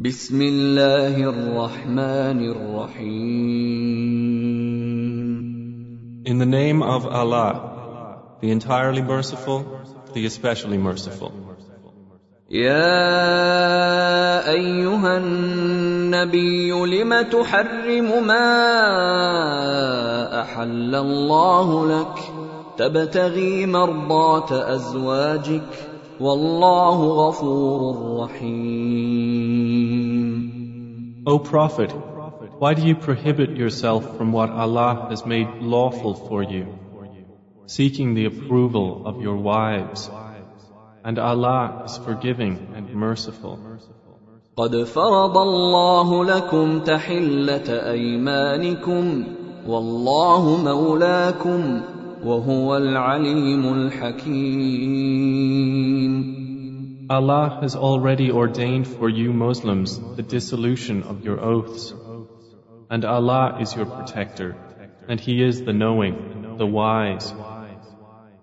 بسم الله الرحمن الرحيم. In the name of Allah, the entirely merciful, the especially merciful. يا أيها النبي لم تحرم ما أحل الله لك؟ تبتغي مرضات أزواجك. والله غفور رحيم O Prophet, why do you prohibit yourself from what Allah has made lawful for you, seeking the approval of your wives? And Allah is forgiving and merciful. قد فرض الله لكم تحله ايمانكم والله مولاكم وهو العليم الحكيم Allah has already ordained for you Muslims the dissolution of your oaths. And Allah is your protector, and He is the knowing, the wise.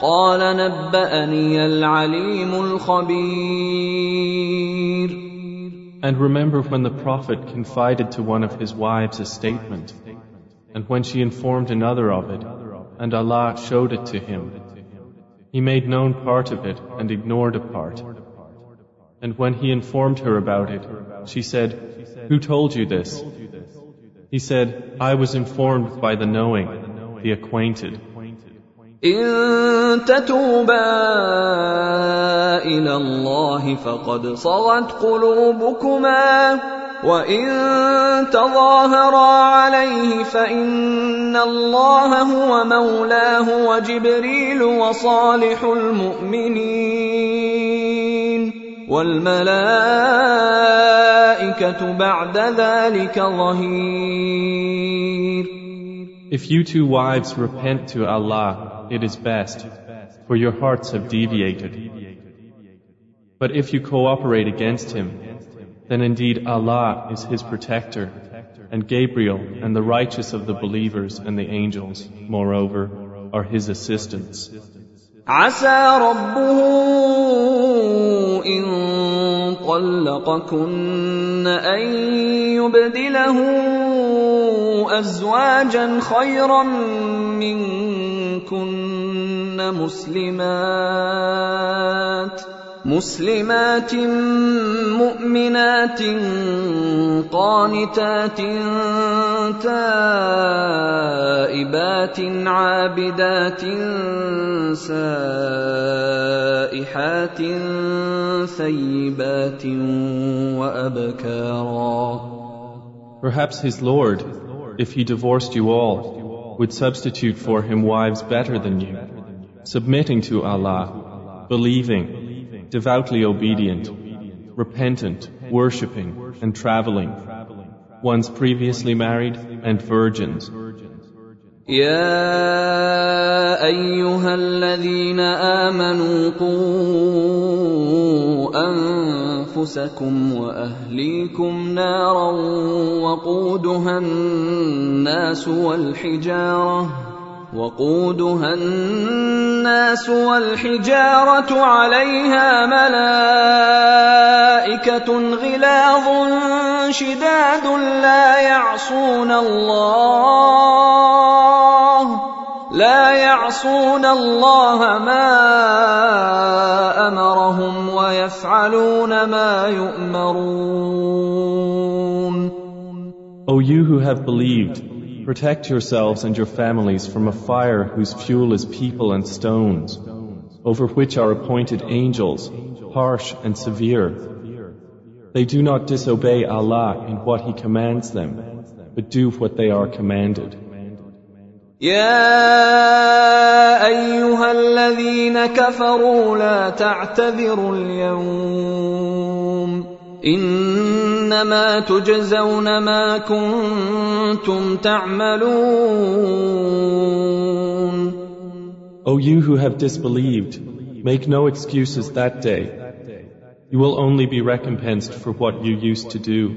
قال نبأني العليم الخبير And remember when the Prophet confided to one of his wives a statement, and when she informed another of it, and Allah showed it to him. He made known part of it and ignored a part. And when he informed her about it, she said, Who told you this? He said, I was informed by the knowing, the acquainted. إن تتوبا إلى الله فقد صغت قلوبكما وإن تظاهرا عليه فإن الله هو مولاه وجبريل وصالح المؤمنين والملائكة بعد ذلك ظهير. If you two wives repent to Allah, it is best, for your hearts have deviated. But if you cooperate against him, then indeed Allah is his protector, and Gabriel and the righteous of the believers and the angels, moreover, are his assistants. عسى ربه إن طلقكن أن يبدله أزواجا خيرا منكن مسلمات مسلمات مؤمنات قانتات تائبات عابدات سائحات ثيبات وأبكارا Perhaps his Lord, if he divorced you all, would substitute for him wives better than you, submitting to Allah, believing, devoutly obedient, repentant, worshipping, and traveling, ones previously married and virgins. يا أيها الذين آمنوا قوا أنفسكم وأهليكم نارا وقودها الناس والحجارة وقودها الناس والحجارة عليها ملائكة غلاظ شداد لا يعصون الله يعصون الله ما امرهم ويفعلون ما يؤمرون O you who have believed, protect yourselves and your families from a fire whose fuel is people and stones, over which are appointed angels, harsh and severe. They do not disobey Allah in what He commands them, but do what they are commanded. يا ايها الذين كفروا لا تعتذروا اليوم انما تجزون ما كنتم تعملون O you who have disbelieved, make no excuses that day. You will only be recompensed for what you used to do.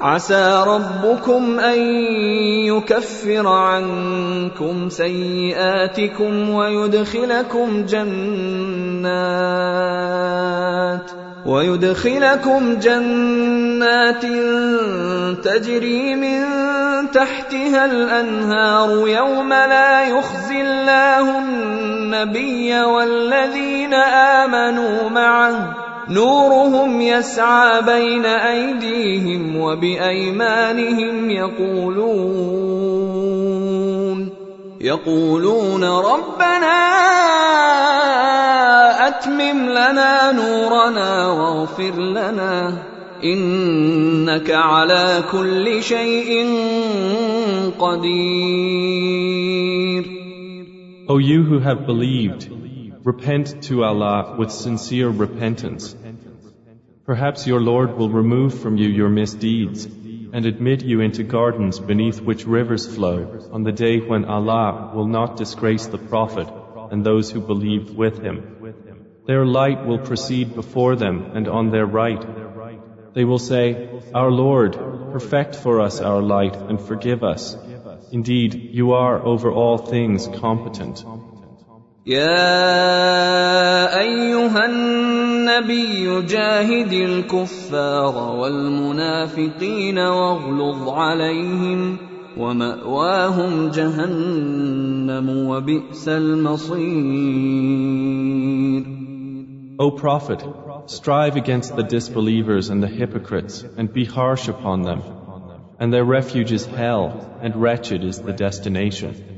عسى ربكم أن يكفر عنكم سيئاتكم ويدخلكم جنات ويدخلكم جنات تجري من تحتها الأنهار يوم لا يخزي الله النبي والذين آمنوا معه نورهم يسعى بين أيديهم وبأيمانهم يقولون يقولون ربنا أتمم لنا نورنا واغفر لنا إنك على كل شيء قدير. O you who have believed Repent to Allah with sincere repentance. Perhaps your Lord will remove from you your misdeeds and admit you into gardens beneath which rivers flow on the day when Allah will not disgrace the Prophet and those who believed with him. Their light will proceed before them and on their right. They will say, Our Lord, perfect for us our light and forgive us. Indeed, you are over all things competent. يا ايها النبي جاهد الكفار والمنافقين واغلظ عليهم وماواهم جهنم وبئس المصير O Prophet, strive against the disbelievers and the hypocrites and be harsh upon them. And their refuge is hell, and wretched is the destination.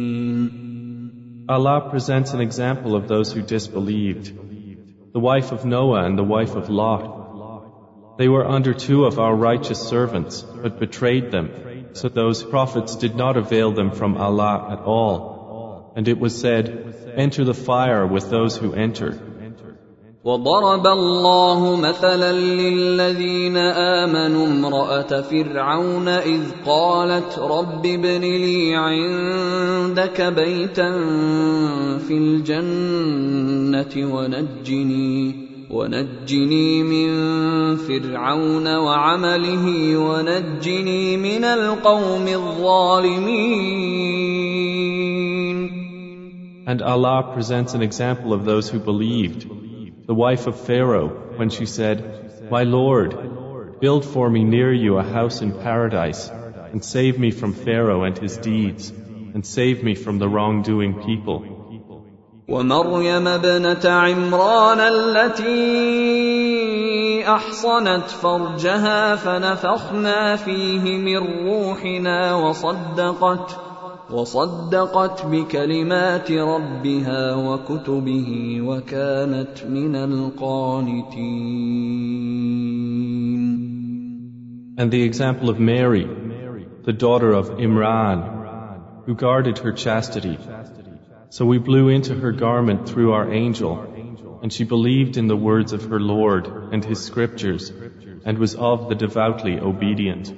Allah presents an example of those who disbelieved. The wife of Noah and the wife of Lot. They were under two of our righteous servants, but betrayed them, so those prophets did not avail them from Allah at all. And it was said, Enter the fire with those who entered. وضرب الله مثلا للذين آمنوا امرأة فرعون إذ قالت رب ابن لي عندك بيتا في الجنة ونجني ونجني من فرعون وعمله ونجني من القوم الظالمين. And Allah presents an example of those who believed. the wife of Pharaoh, when she said, My Lord, build for me near you a house in paradise, and save me from Pharaoh and his deeds, and save me from the wrongdoing people. ومريم ابنة عمران التي أحصنت فرجها فنفخنا فيه من روحنا وصدقت وصدقت بكلمات ربها وكتبه وكانت من القانتين And the example of Mary, the daughter of Imran, who guarded her chastity. So we blew into her garment through our angel, and she believed in the words of her Lord and his scriptures, and was of the devoutly obedient.